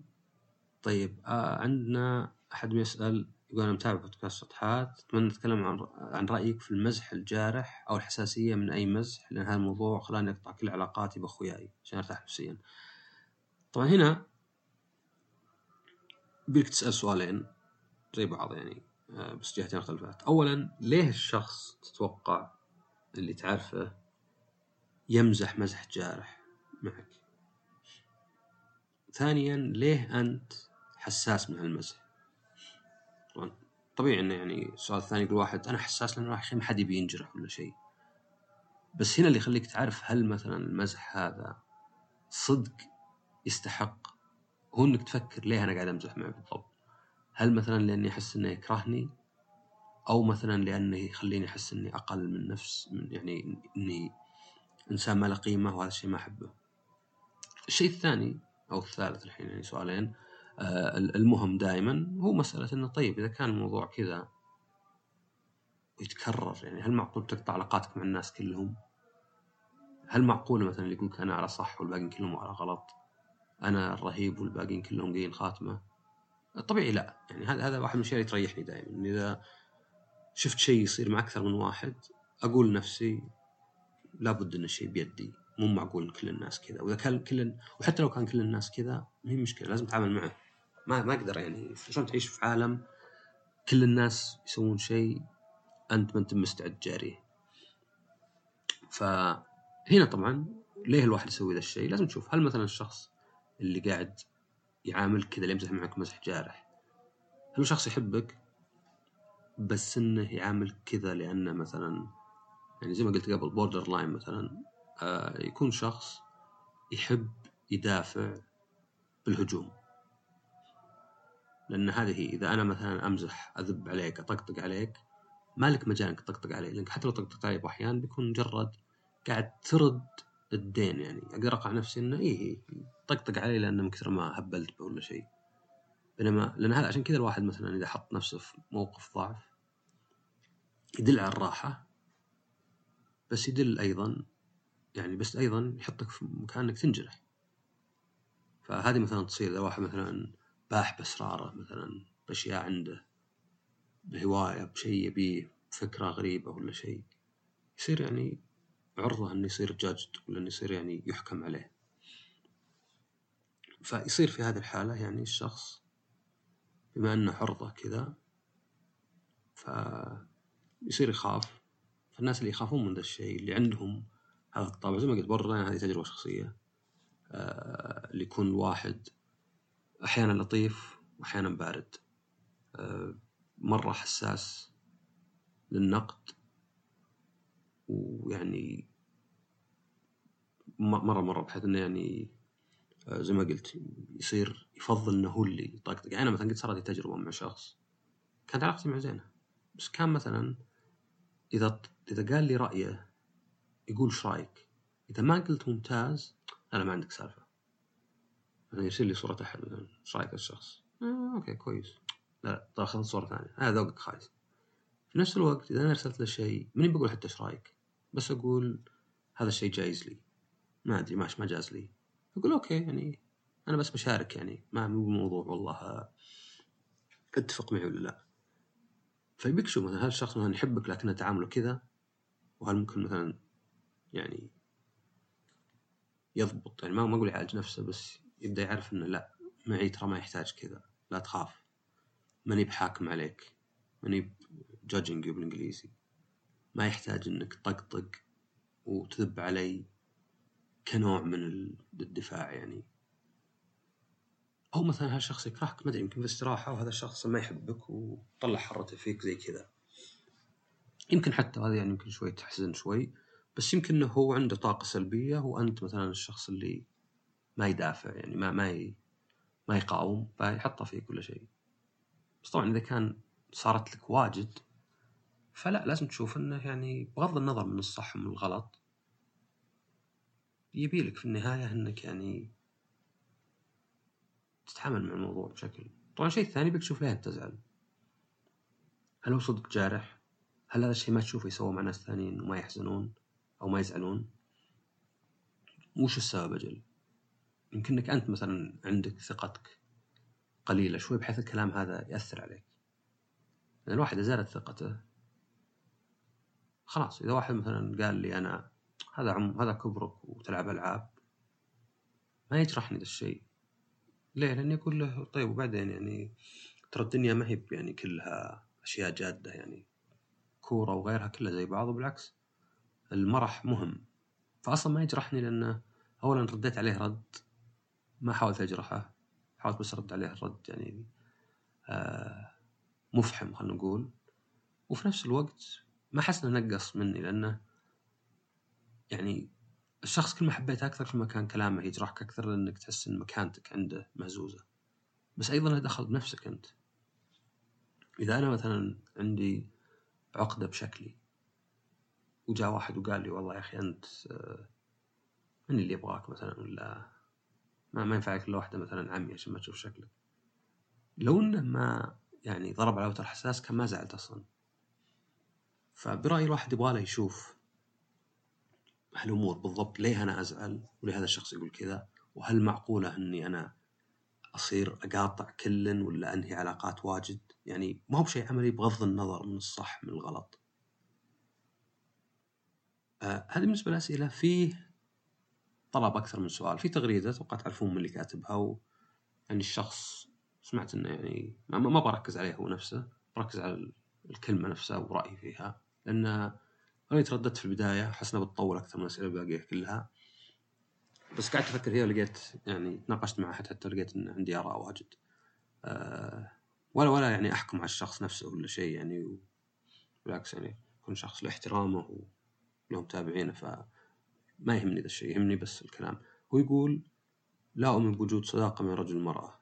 طيب آه عندنا أحد يسأل يقول أنا متابع بودكاست سطحات أتمنى تتكلم عن عن رأيك في المزح الجارح أو الحساسية من أي مزح لأن هذا الموضوع خلاني أقطع كل علاقاتي بأخوياي عشان أرتاح نفسيا. طبعا هنا بيك تسأل سؤالين زي بعض يعني آه، بس جهتين مختلفات. أولا ليه الشخص تتوقع اللي تعرفه يمزح مزح جارح معك؟ ثانيا ليه أنت حساس من هالمزح طبيعي إنه يعني السؤال الثاني يقول واحد أنا حساس لأن راح ما حد يبي ينجرح ولا شيء بس هنا اللي يخليك تعرف هل مثلا المزح هذا صدق يستحق هو إنك تفكر ليه أنا قاعد أمزح معه بالضبط هل مثلا لأني أحس إنه يكرهني أو مثلا لأنه يخليني أحس إني أقل من نفس من يعني إني إنسان ما له قيمة وهذا الشيء ما أحبه الشيء الثاني أو الثالث الحين يعني سؤالين آه المهم دائما هو مسألة إنه طيب إذا كان الموضوع كذا يتكرر يعني هل معقول تقطع علاقاتك مع الناس كلهم؟ هل معقول مثلا اللي يقولك أنا على صح والباقيين كلهم على غلط؟ أنا الرهيب والباقيين كلهم قايين خاتمة؟ طبيعي لا يعني هذا هذا واحد من الأشياء اللي تريحني دائما. إذا شفت شيء يصير مع أكثر من واحد أقول لنفسي لابد إن الشيء بيدي. مو معقول كل الناس كذا. وإذا كان كل وحتى لو كان كل الناس كذا ما هي مشكلة لازم تتعامل معه. ما ما أقدر يعني شلون تعيش في عالم كل الناس يسوون شيء أنت ما أنت مستعد جاريه. فهنا طبعا ليه الواحد يسوي ذا الشيء؟ لازم تشوف هل مثلا الشخص اللي قاعد يعامل كذا اللي يمزح معك مزح جارح. هل هو شخص يحبك؟ بس إنه يعامل كذا لأنه مثلا يعني زي ما قلت قبل borderline مثلا آه يكون شخص يحب يدافع بالهجوم. لأن هذه إذا أنا مثلا أمزح أذب عليك أطقطق عليك ما لك مجال انك تطقطق علي لأنك حتى لو طقطقت علي بأحيان بيكون مجرد قاعد ترد الدين يعني. أقدر اقع نفسي إنه إيه طقطق علي لأنه من كثر ما هبلت به ولا شيء. بينما لأن هذا عشان كذا الواحد مثلا إذا حط نفسه في موقف ضعف يدل على الراحة بس يدل أيضا يعني بس أيضا يحطك في مكان انك تنجرح. فهذه مثلا تصير إذا واحد مثلا باح بأسراره مثلا بأشياء عنده بهواية بشيء يبيه فكره غريبة ولا شيء يصير يعني عرضه أنه يصير جاجد ولا انه يصير يعني يحكم عليه. فيصير في هذه الحالة يعني الشخص بما أنه عرضة كذا فيصير يخاف. فالناس اللي يخافون من ذا الشيء اللي عندهم هذا الطابع زي ما قلت برا هذه تجربة شخصية آه، اللي يكون الواحد أحيانا لطيف وأحيانا بارد آه، مرة حساس للنقد ويعني مرة مرة بحيث إنه يعني آه، زي ما قلت يصير يفضل إنه هو اللي يطقطق يعني أنا مثلا قد صارت لي تجربة مع شخص كانت علاقتي معه زينة. بس كان مثلا إذا إذا قال لي رأيه يقول إيش رأيك؟ إذا ما قلت ممتاز أنا ما عندك سالفة. مثلا يرسل لي صورة أحد مثلا إيش رأيك الشخص؟ آه okay كويس. لا طيب خذ صورة ثانية. هذا ذوقك خايس. في نفس الوقت إذا أنا أرسلت له شيء ماني بقول حتى إيش رأيك. بس أقول هذا الشيء جايز لي. ما أدري ماش ما جاز لي. أقول okay يعني أنا بس بشارك يعني ما مو بموضوع والله أتفق معي ولا لا. فيبيك شو مثلا؟ هل الشخص مثلا يحبك لكنه تعامله كذا؟ وهل ممكن مثلا يعني يضبط؟ يعني ما أقول يعالج نفسه بس يبدأ يعرف إنه لا معي ترى ما يحتاج كذا. لا تخاف. ماني بحاكم عليك. ماني جادجنج بالإنجليزي. ما يحتاج إنك تطقطق وتذب علي كنوع من الدفاع يعني. أو مثلا هالشخص يكرهك ما أدري يمكن في استراحه وهذا الشخص ما يحبك وطلع حرته فيك زي كذا. يمكن حتى هذا يعني يمكن شوي تحزن شوي بس يمكن إنه هو عنده طاقة سلبية وأنت مثلا الشخص اللي ما يدافع يعني ما ما ي... ما يقاوم فيحطه فيه كل شيء. بس طبعا إذا كان صارت لك واجد فلا لازم تشوف إنه يعني بغض النظر من الصح ومن الغلط يبي لك في النهاية إنك يعني تتعامل مع الموضوع بشكل طبعا الشيء الثاني بك تشوف ليه تزعل هل هو صدق جارح؟ هل هذا الشيء ما تشوفه يسوى مع ناس ثانيين وما يحزنون أو ما يزعلون؟ وش السبب أجل؟ يمكنك أنت مثلا عندك ثقتك قليلة شوي بحيث الكلام هذا يأثر عليك لأن الواحد إذا زالت ثقته خلاص إذا واحد مثلا قال لي أنا هذا عم هذا كبرك وتلعب ألعاب ما يجرحني ذا الشيء. ليه؟ لأني أقول له طيب وبعدين يعني ترى الدنيا ما هي يعني كلها أشياء جادة يعني كورة وغيرها كلها زي بعض وبالعكس المرح مهم. فأصلا ما يجرحني لأنه أولا رديت عليه رد ما حاولت أجرحه حاولت بس أرد عليه الرد يعني آه مفحم خلينا نقول. وفي نفس الوقت ما حس إنه نقص مني لأنه يعني الشخص كل ما حبيته أكثر كل ما كان كلامه يجرحك أكثر لأنك تحس إن مكانتك عنده مهزوزة. بس أيضا له دخل بنفسك أنت. إذا أنا مثلا عندي عقدة بشكلي وجاء واحد وقال لي والله يا أخي أنت آه، من اللي يبغاك مثلا؟ ولا ما ما ينفعك إلا واحدة مثلا عمي عشان ما تشوف شكلك. لو إنه ما يعني ضرب على وتر حساس كان ما زعلت أصلا. فبرايي الواحد يبغى له يشوف هالأمور بالضبط ليه أنا أزعل؟ وليه هذا الشخص يقول كذا؟ وهل معقولة إني أنا أصير أقاطع كل ولا أنهي علاقات واجد؟ يعني ما هو بشيء عملي بغض النظر من الصح من الغلط. آه هذه بالنسبة للأسئلة. فيه طلب أكثر من سؤال. في تغريدة أتوقع تعرفون من اللي كاتبها و يعني الشخص سمعت إنه يعني ما بركز عليه هو نفسه بركز على الكلمة نفسها ورايي فيها. لأن أنا ترددت في البداية احس انها بتطول أكثر من الأسئلة الباقية كلها. بس قعدت أفكر فيها ولقيت يعني تناقشت مع أحد حتى لقيت إن عندي آراء واجد. أه ولا ولا يعني أحكم على الشخص نفسه ولا شيء يعني بالعكس يعني يكون شخص له احترامه وله متابعينه فما يهمني ذا الشيء يهمني بس الكلام. هو يقول لا أؤمن بوجود صداقة بين رجل ومرأة.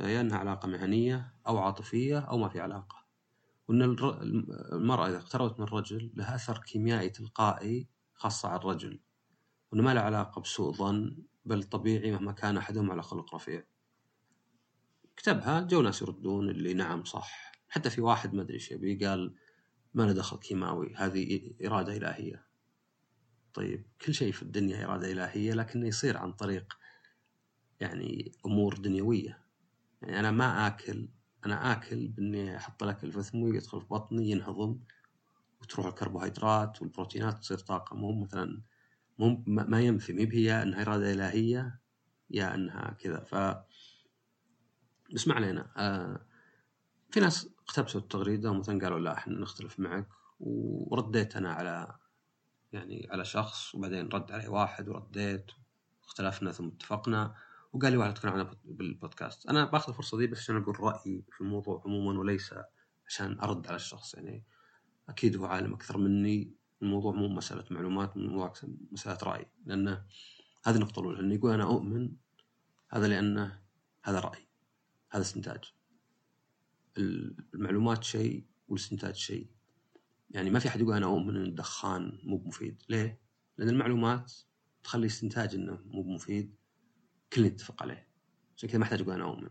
يا أنها علاقة مهنية أو عاطفية أو ما في علاقة. وأن المرأة إذا اقتربت من الرجل لها أثر كيميائي تلقائي خاصة على الرجل وأنه ما له علاقة بسوء ظن بل طبيعي مهما كان أحدهم على خلق رفيع. كتبها جو ناس يردون اللي نعم صح. حتى في واحد ما أدري إيش يبي قال ما له دخل كيماوي هذه إرادة إلهية. طيب كل شيء في الدنيا إرادة إلهية لكنه يصير عن طريق يعني أمور دنيوية. يعني أنا ما آكل أنا آكل بإني أحط الأكل في فمي يدخل في بطني ينهضم وتروح الكربوهيدرات والبروتينات تصير طاقة. مو مثلا مو ما ينفي مي هي إنها إرادة إلهية يا إنها كذا. ف بس ما علينا. آه في ناس اقتبسوا التغريدة ومثلا قالوا لا إحنا نختلف معك. ورديت أنا على يعني على شخص وبعدين رد علي واحد ورديت اختلفنا ثم اتفقنا. وقال لي واحد تكون عنه بالبودكاست أنا باخذ الفرصة دي بس عشان أقول رأيي في الموضوع عموما وليس عشان أرد على الشخص يعني أكيد هو عالم أكثر مني الموضوع مو مسألة معلومات الموضوع مسألة رأي لأنه هذه النقطه الأولى إنه يقول أنا أؤمن هذا لأنه هذا رأي هذا استنتاج المعلومات شيء والاستنتاج شيء يعني ما في أحد يقول أنا أؤمن إن الدخان مو مفيد ليه؟ لأن المعلومات تخلي استنتاج إنه مو مفيد كل يتفق عليه. عشان كذا ما احتاج أقول أنا أؤمن.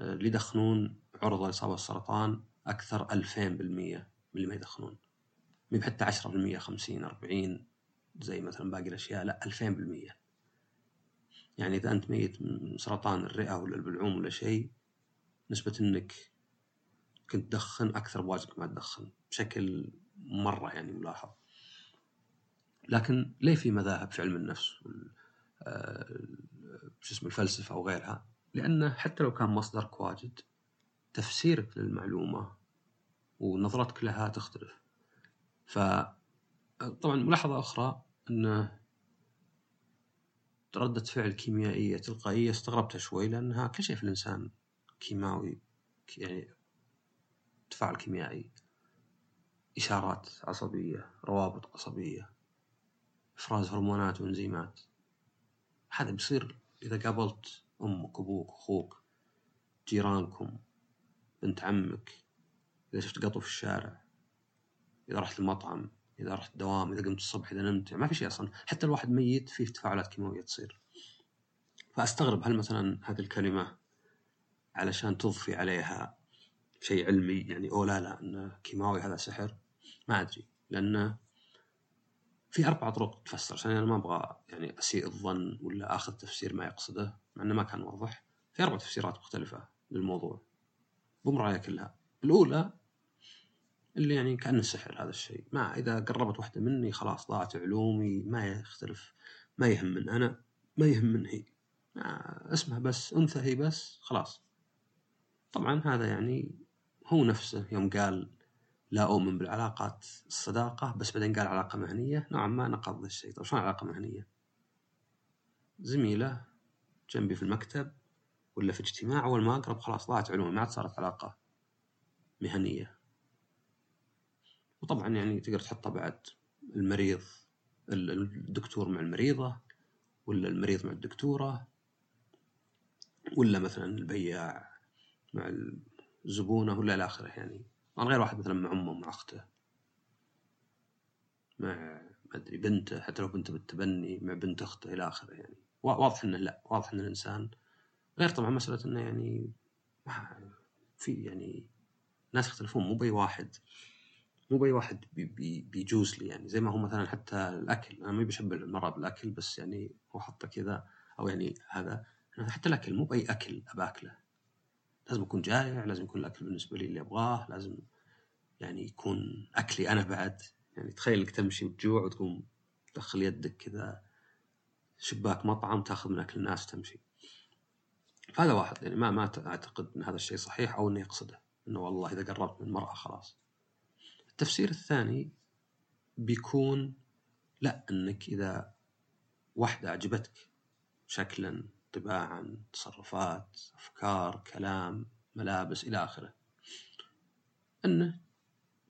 اللي يدخنون عرضة لإصابة بالسرطان أكثر 2000% من اللي ما يدخنون. مي بحتى 10% 50 40 زي مثلا باقي الأشياء لا 2000% يعني إذا أنت ميت من سرطان الرئة ولا البلعوم ولا شيء نسبة إنك كنت تدخن أكثر بواجبك ما تدخن بشكل مرة يعني ملاحظ. لكن ليه في مذاهب في علم النفس آه، شو اسمه الفلسفة أو غيرها لأنه حتى لو كان مصدرك واجد تفسيرك للمعلومة ونظرتك لها تختلف. ف طبعا ملاحظة أخرى أن ردة فعل كيميائية تلقائية استغربتها شوي لأنها كل شيء في الإنسان كيماوي يعني تفاعل كيميائي. إشارات عصبية روابط عصبية إفراز هرمونات وإنزيمات. هذا بيصير إذا قابلت أمك أبوك أخوك جيرانكم بنت عمك إذا شفت قطو في الشارع إذا رحت المطعم إذا رحت الدوام إذا قمت الصبح إذا نمت ما في شيء أصلا. حتى الواحد ميت فيه تفاعلات كيماوية تصير. فأستغرب هل مثلا هذه الكلمة علشان تضفي عليها شيء علمي يعني أو لا لا انه كيماوي هذا سحر؟ ما أدري. لأنه في أربع طرق تفسر عشان أنا ما أبغى يعني أسيء الظن ولا آخذ تفسير ما يقصده مع إنه ما كان واضح. في أربع تفسيرات مختلفة للموضوع. بمرايا كلها. الأولى اللي يعني كأنه سحر هذا الشيء. ما إذا قربت واحدة مني خلاص ضاعت علومي ما يختلف ما يهم من أنا ما يهم من هي. اسمها بس أنثى هي بس خلاص. طبعا هذا يعني هو نفسه يوم قال لا أؤمن بالعلاقات الصداقة بس بعدين قال علاقة مهنية. نوعا ما نقض الشيء طيب شلون علاقة مهنية؟ زميلة جنبي في المكتب ولا في اجتماع أول ما أقرب خلاص ضاعت علومي ما عاد صارت علاقة مهنية. وطبعا يعني تقدر تحطها بعد المريض الدكتور مع المريضة ولا المريض مع الدكتورة ولا مثلا البياع مع الزبونة ولا إلى آخره يعني. طبعا غير واحد مثلا مع أمه مع أخته. مع ما أدري بنته حتى لو بنته بالتبني مع بنت أخته إلى آخره يعني. واضح إنه لا واضح إن الإنسان غير طبعا مسألة إنه يعني في يعني ناس يختلفون مو بأي واحد مو بأي واحد بي بي بيجوز لي يعني. زي ما هو مثلا حتى الأكل أنا ما بشبه المرأة بالأكل بس يعني هو حطه كذا أو يعني هذا. حتى الأكل مو بأي أكل أباكله. لازم أكون جائع لازم يكون الأكل بالنسبة لي اللي أبغاه لازم يعني يكون أكلي أنا بعد. يعني تخيل إنك تمشي وتجوع وتقوم تدخل يدك كذا شباك مطعم تأخذ من أكل الناس تمشي فهذا واحد. يعني ما ما أعتقد إن هذا الشيء صحيح أو إنه يقصده. إنه والله إذا قربت من المرأة خلاص. التفسير الثاني بيكون لا إنك إذا واحدة عجبتك شكلا طباعا تصرفات أفكار كلام ملابس إلى آخره. إنه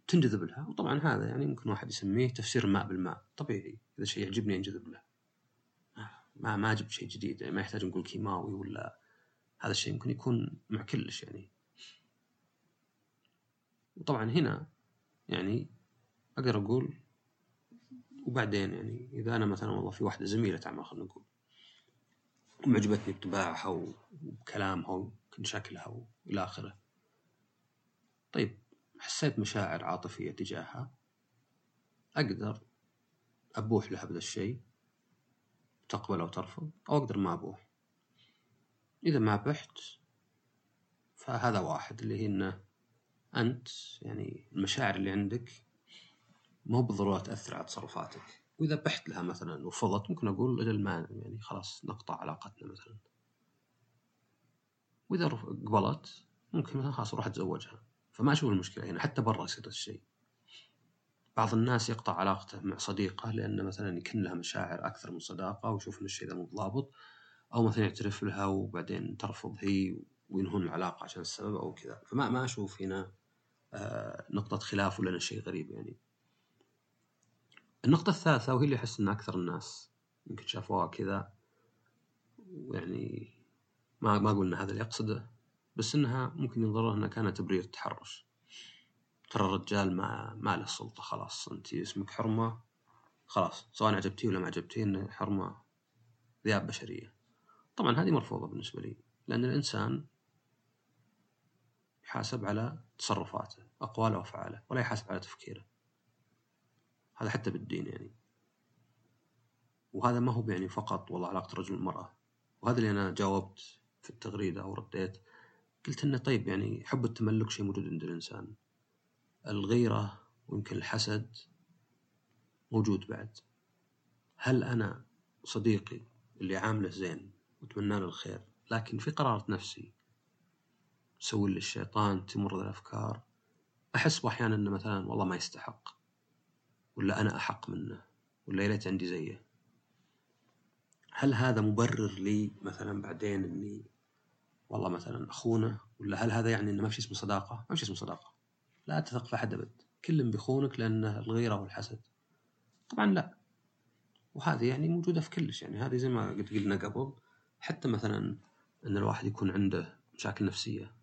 تنجذب لها. وطبعا هذا يعني ممكن واحد يسميه تفسير الماء بالماء. طبيعي. إذا شيء يعجبني انجذب له. ما ما جبت شيء جديد. يعني ما يحتاج نقول كيماوي ولا هذا الشيء. ممكن يكون مع كلش يعني. وطبعا هنا يعني أقدر أقول وبعدين يعني إذا أنا مثلا والله في واحدة زميلة عمل خلينا نقول معجبتني بطباعها وبكلامها ويمكن شكلها وإلى آخره. طيب حسيت مشاعر عاطفية تجاهها. أقدر أبوح لها بهذا الشيء تقبل أو ترفض أو أقدر ما أبوح. إذا ما بحت فهذا واحد اللي هي انه أنت يعني المشاعر اللي عندك مو بالضرورة تأثر على تصرفاتك. وإذا بحت لها مثلا ورفضت ممكن أقول أجل ما يعني خلاص نقطع علاقتنا مثلا. وإذا قبلت ممكن مثلا خلاص أروح أتزوجها. فما أشوف المشكلة هنا حتى برا يصير الشيء. بعض الناس يقطع علاقته مع صديقه لأنه مثلا يكن لها مشاعر أكثر من صداقة ويشوف إن الشيء ذا مو ضابط أو مثلا يعترف لها وبعدين ترفض هي وينهون العلاقة عشان السبب أو كذا. فما ما أشوف هنا آه، نقطة خلاف ولا شيء غريب يعني. النقطة الثالثة وهي اللي أحس أن أكثر الناس يمكن شافوها كذا ويعني ما ما أقول أن هذا اللي أقصده. بس أنها ممكن ينظر أنها كانت تبرير تحرش ترى الرجال ما ما له سلطة خلاص. أنت اسمك حرمة خلاص. سواء عجبتيه ولا ما عجبتيه حرمة ذئاب بشرية. طبعا هذه مرفوضة بالنسبة لي لأن الإنسان يحاسب على تصرفاته أقواله وأفعاله ولا يحاسب على تفكيره. هذا حتى بالدين يعني. وهذا ما هو يعني فقط والله علاقة الرجل والمرأة وهذا اللي أنا جاوبت في التغريدة أو رديت قلت إنه طيب يعني حب التملك شيء موجود عند الإنسان. الغيرة ويمكن الحسد موجود بعد. هل أنا صديقي اللي عامله زين وأتمنى له الخير لكن في قرارة نفسي سوي للشيطان تمر الأفكار أحس أحيانا أنه مثلا والله ما يستحق ولا أنا أحق منه ولا يا ليت عندي زيه. هل هذا مبرر لي مثلا بعدين إني والله مثلا اخونه ولا هل هذا يعني إنه ما في اسمه صداقة؟ ما في اسمه صداقة. لا تثق في أحد أبد، كل بيخونك لأنه الغيرة والحسد. طبعا لا. وهذه يعني موجودة في كلش يعني هذه زي ما قد قلنا قبل حتى مثلا إن الواحد يكون عنده مشاكل نفسية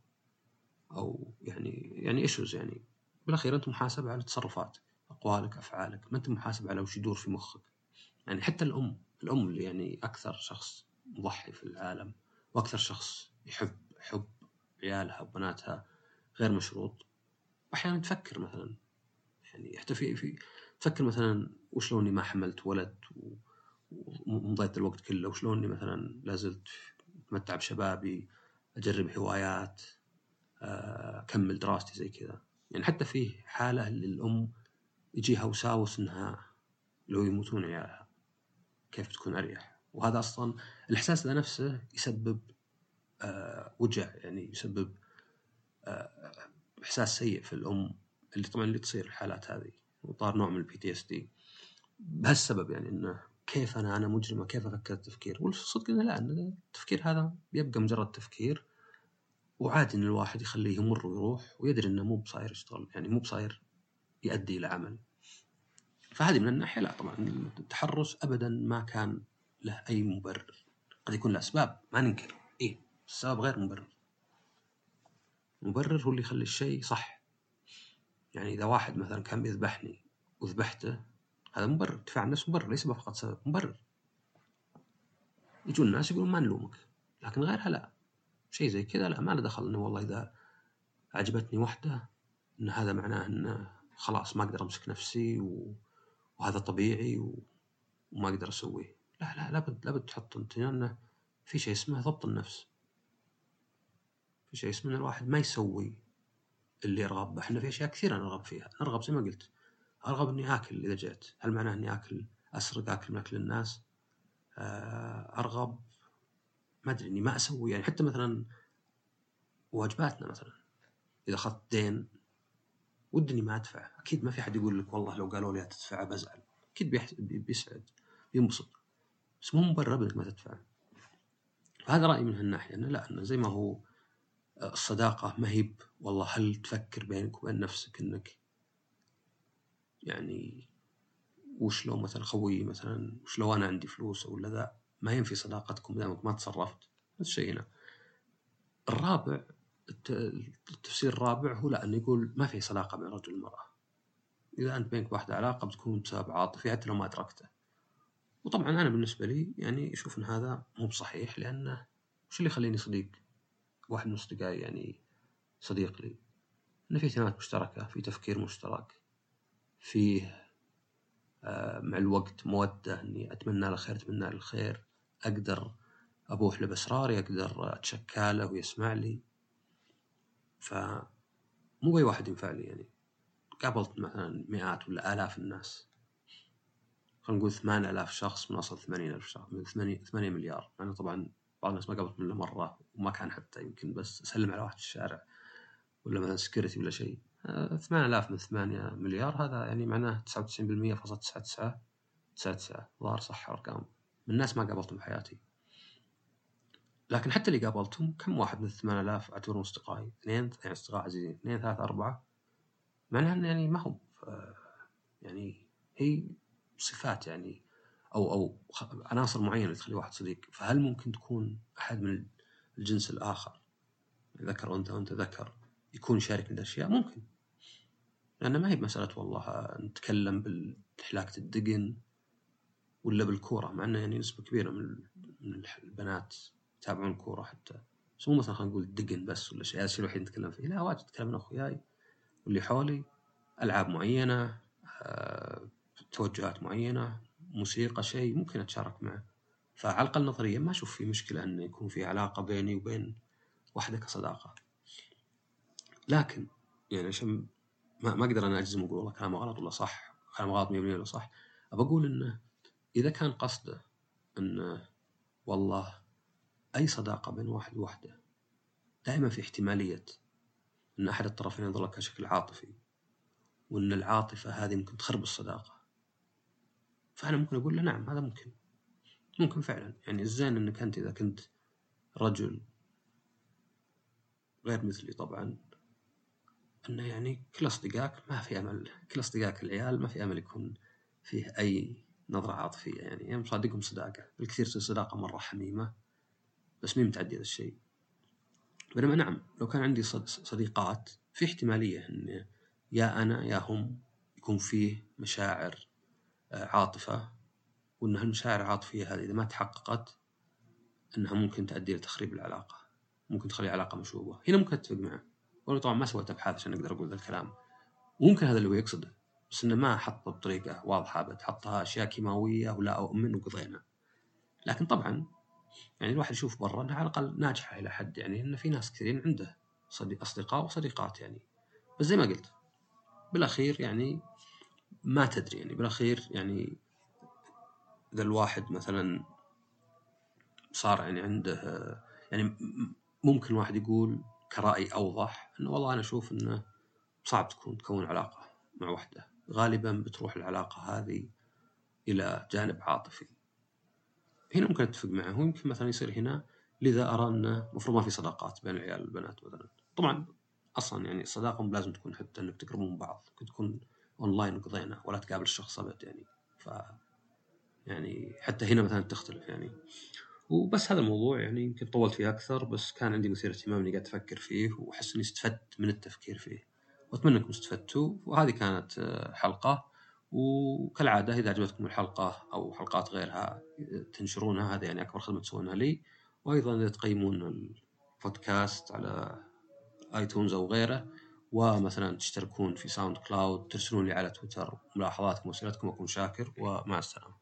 أو يعني يعني ايشوز يعني بالأخير أنت محاسب على تصرفاتك. أقوالك أفعالك ما أنت محاسب على وش يدور في مخك يعني حتى الأم الأم اللي يعني أكثر شخص مضحي في العالم وأكثر شخص يحب حب عيالها وبناتها غير مشروط. أحيانا تفكر مثلا يعني حتى في في تفكر مثلا وشلوني ما حملت ولد ومضيت الوقت كله وشلوني مثلا لازلت أتمتع بشبابي أجرب هوايات آه، أكمل دراستي زي كذا. يعني حتى فيه حالة للأم يجيها وساوس إنها لو يموتون عيالها كيف بتكون أريح؟ وهذا أصلا الإحساس ذا نفسه يسبب وجع يعني يسبب آه إحساس سيء في الأم اللي طبعا اللي تصير الحالات هذه. وصار نوع من ال PTSD بهالسبب يعني إنه كيف أنا أنا مجرمه كيف أفكر التفكير؟ والصدق إنه لا إن التفكير هذا يبقى مجرد تفكير. وعادي إن الواحد يخليه يمر ويروح ويدري إنه مو بصاير يشتغل يعني مو بصاير يؤدي إلى عمل. فهذه من الناحية لا طبعا التحرش أبدا ما كان له أي مبرر. قد يكون له أسباب ما ننكر. إيه. السبب غير مبرر. المبرر هو اللي يخلي الشيء صح. يعني إذا واحد مثلا كان بيذبحني وذبحته هذا مبرر. دفاع النفس مبرر ليس فقط سبب مبرر. يجون الناس يقولون ما نلومك لكن غيرها لا. شيء زي كذا لا ما له دخل إنه والله إذا عجبتني وحدة إن هذا معناه إنه خلاص ما أقدر أمسك نفسي و... وهذا طبيعي و... وما أقدر أسويه. لا لا لابد لابد تحط انت انه في شيء اسمه ضبط النفس. شيء اسمه إن الواحد ما يسوي اللي يرغب به. إحنا في أشياء كثيرة نرغب فيها. نرغب زي ما قلت أرغب إني آكل إذا جيت هل معناه إني آكل أسرق آكل من أكل الناس؟ آه، أرغب. ما أدري إني ما أسوي. يعني حتى مثلا واجباتنا مثلا. إذا أخذت دين ودني ما أدفع. أكيد ما في حد يقول لك والله لو قالوا لي تدفع بزعل. أكيد بيسعد بينبسط. بس مو مبرر إنك ما تدفع. فهذا رأيي من هالناحية. إنه لا إنه زي ما هو الصداقه ما هي والله هل تفكر بينك وبين نفسك إنك يعني وش لو مثلا خويي مثلا وش لو أنا عندي فلوس ولا ذا ما ينفي صداقتكم دامك ما تصرفت. نفس الشيء هنا. الرابع التفسير الرابع هو لا انه يقول ما في صداقة بين الرجل والمراه إذا أنت بينك واحدة علاقة بتكون بسبب عاطفي حتى لو ما أدركته. وطبعا أنا بالنسبة لي يعني أشوف إن هذا مو بصحيح لأنه وش اللي يخليني صديق؟ واحد من أصدقائي يعني صديق لي. انه في اهتمامات مشتركة في تفكير مشترك فيه آه، مع الوقت مودة إني أتمنى له خير أتمنى له الخير أقدر أبوح له بأسراري أقدر أتشكى له ويسمع لي. ف مو بأي واحد ينفع لي يعني. قابلت مثلا مئات ولا آلاف الناس. خلينا نقول ثمان آلاف شخص من أصل ثمانين ألف شخص من ثمانية مليار. أنا طبعا بعض الناس ما قابلت منه مرة وما كان حتى يمكن بس أسلم على واحد في الشارع ولا مثلا سكيورتي ولا شيء. آه، ثمان آلاف من ثمانية مليار هذا يعني معناه تسعة وتسعين بالمية فاصلة تسعة تسعة تسعة تسعة. ظهر صح أرقام. من الناس ما قابلتهم في حياتي. لكن حتى اللي قابلتهم كم واحد من الثمان آلاف أعتبرهم أصدقائي؟ اثنين يعني أصدقاء عزيزين. اثنين ثلاثة أربعة. معناها يعني ما هم يعني هي صفات يعني أو أو عناصر معينة تخلي واحد صديق. فهل ممكن تكون أحد من الجنس الآخر؟ ذكر وأنت وأنت ذكر يكون يشارك من الأشياء ممكن. لأن ما هي بمسألة والله نتكلم بالحلاكة الدقن ولا بالكورة مع أنه يعني نسبة كبيرة من البنات يتابعون الكورة حتى. بس مو مثلا خلينا نقول دقن بس ولا شيء هذا الشيء الوحيد نتكلم فيه. لا واجد اتكلم أنا أخوياي واللي حولي ألعاب معينة أه، توجهات معينة موسيقى شيء ممكن أتشارك معه. فعلى الأقل نظريا ما أشوف في مشكلة إنه يكون في علاقة بيني وبين واحدة كصداقة. لكن يعني عشان ما, ما أقدر أنا أجزم وأقول والله كلامه غلط ولا صح كلامه غلط 100% ولا صح. ابى أقول إنه إذا كان قصده انه والله أي صداقة بين واحد وواحدة دائما في احتمالية أن أحد الطرفين ينظر لك بشكل عاطفي وأن العاطفة هذه ممكن تخرب الصداقة. فأنا ممكن أقول له نعم هذا ممكن. ممكن فعلا. يعني الزين أنك أنت إذا كنت رجل غير مثلي طبعا أنه يعني كل أصدقائك ما في أمل كل أصدقائك العيال ما في أمل يكون فيه أي نظرة عاطفية. يعني, يعني مصادقهم صداقة بالكثير تصير صداقة مرة حميمة بس مين متعدي هذا الشيء؟ بينما نعم لو كان عندي صديقات في احتمالية أن يا أنا يا هم يكون فيه مشاعر عاطفة وأن هالمشاعر العاطفية هذه إذا ما تحققت أنها ممكن تؤدي لتخريب العلاقة ممكن تخلي العلاقة مشوبة. هنا ممكن أتفق معه وأنا طبعا ما سويت أبحاث عشان أقدر أقول ذا الكلام. وممكن هذا اللي هو يقصده بس إنه ما حطه بطريقة واضحة أبد. حطها أشياء كيماوية ولا أؤمن وقضينا. لكن طبعا يعني الواحد يشوف برا إنها على الأقل ناجحة إلى حد يعني انه في ناس كثيرين عنده صديق أصدقاء وصديقات يعني. بس زي ما قلت بالأخير يعني ما تدري يعني بالأخير يعني إذا الواحد مثلا صار يعني عنده يعني ممكن الواحد يقول كرأي أوضح إنه والله أنا أشوف إنه صعب تكون تكون علاقة مع وحدة. غالبا بتروح العلاقة هذه إلى جانب عاطفي. هنا ممكن أتفق معه ويمكن مثلا يصير هنا لذا أرى إنه المفروض ما في صداقات بين العيال والبنات مثلا. طبعا أصلا يعني الصداقه لازم تكون حتى إنك تقربون من بعض ممكن تكون أونلاين وقضينا ولا تقابل الشخص أبد يعني. ف يعني حتى هنا مثلا تختلف يعني. وبس هذا الموضوع يعني يمكن طولت فيه أكثر بس كان عندي مثير اهتمام إني قاعد أفكر فيه وأحس إني استفدت من التفكير فيه. وأتمنى أنكم استفدتوا. وهذه كانت حلقة. وكالعادة إذا عجبتكم الحلقة أو حلقات غيرها تنشرونها هذا يعني أكبر خدمة تسوونها لي. وأيضا إذا تقيمون البودكاست على iTunes أو غيره ومثلا تشتركون في SoundCloud ترسلون لي على تويتر ملاحظاتكم وأسئلتكم أكون شاكر ومع السلامة.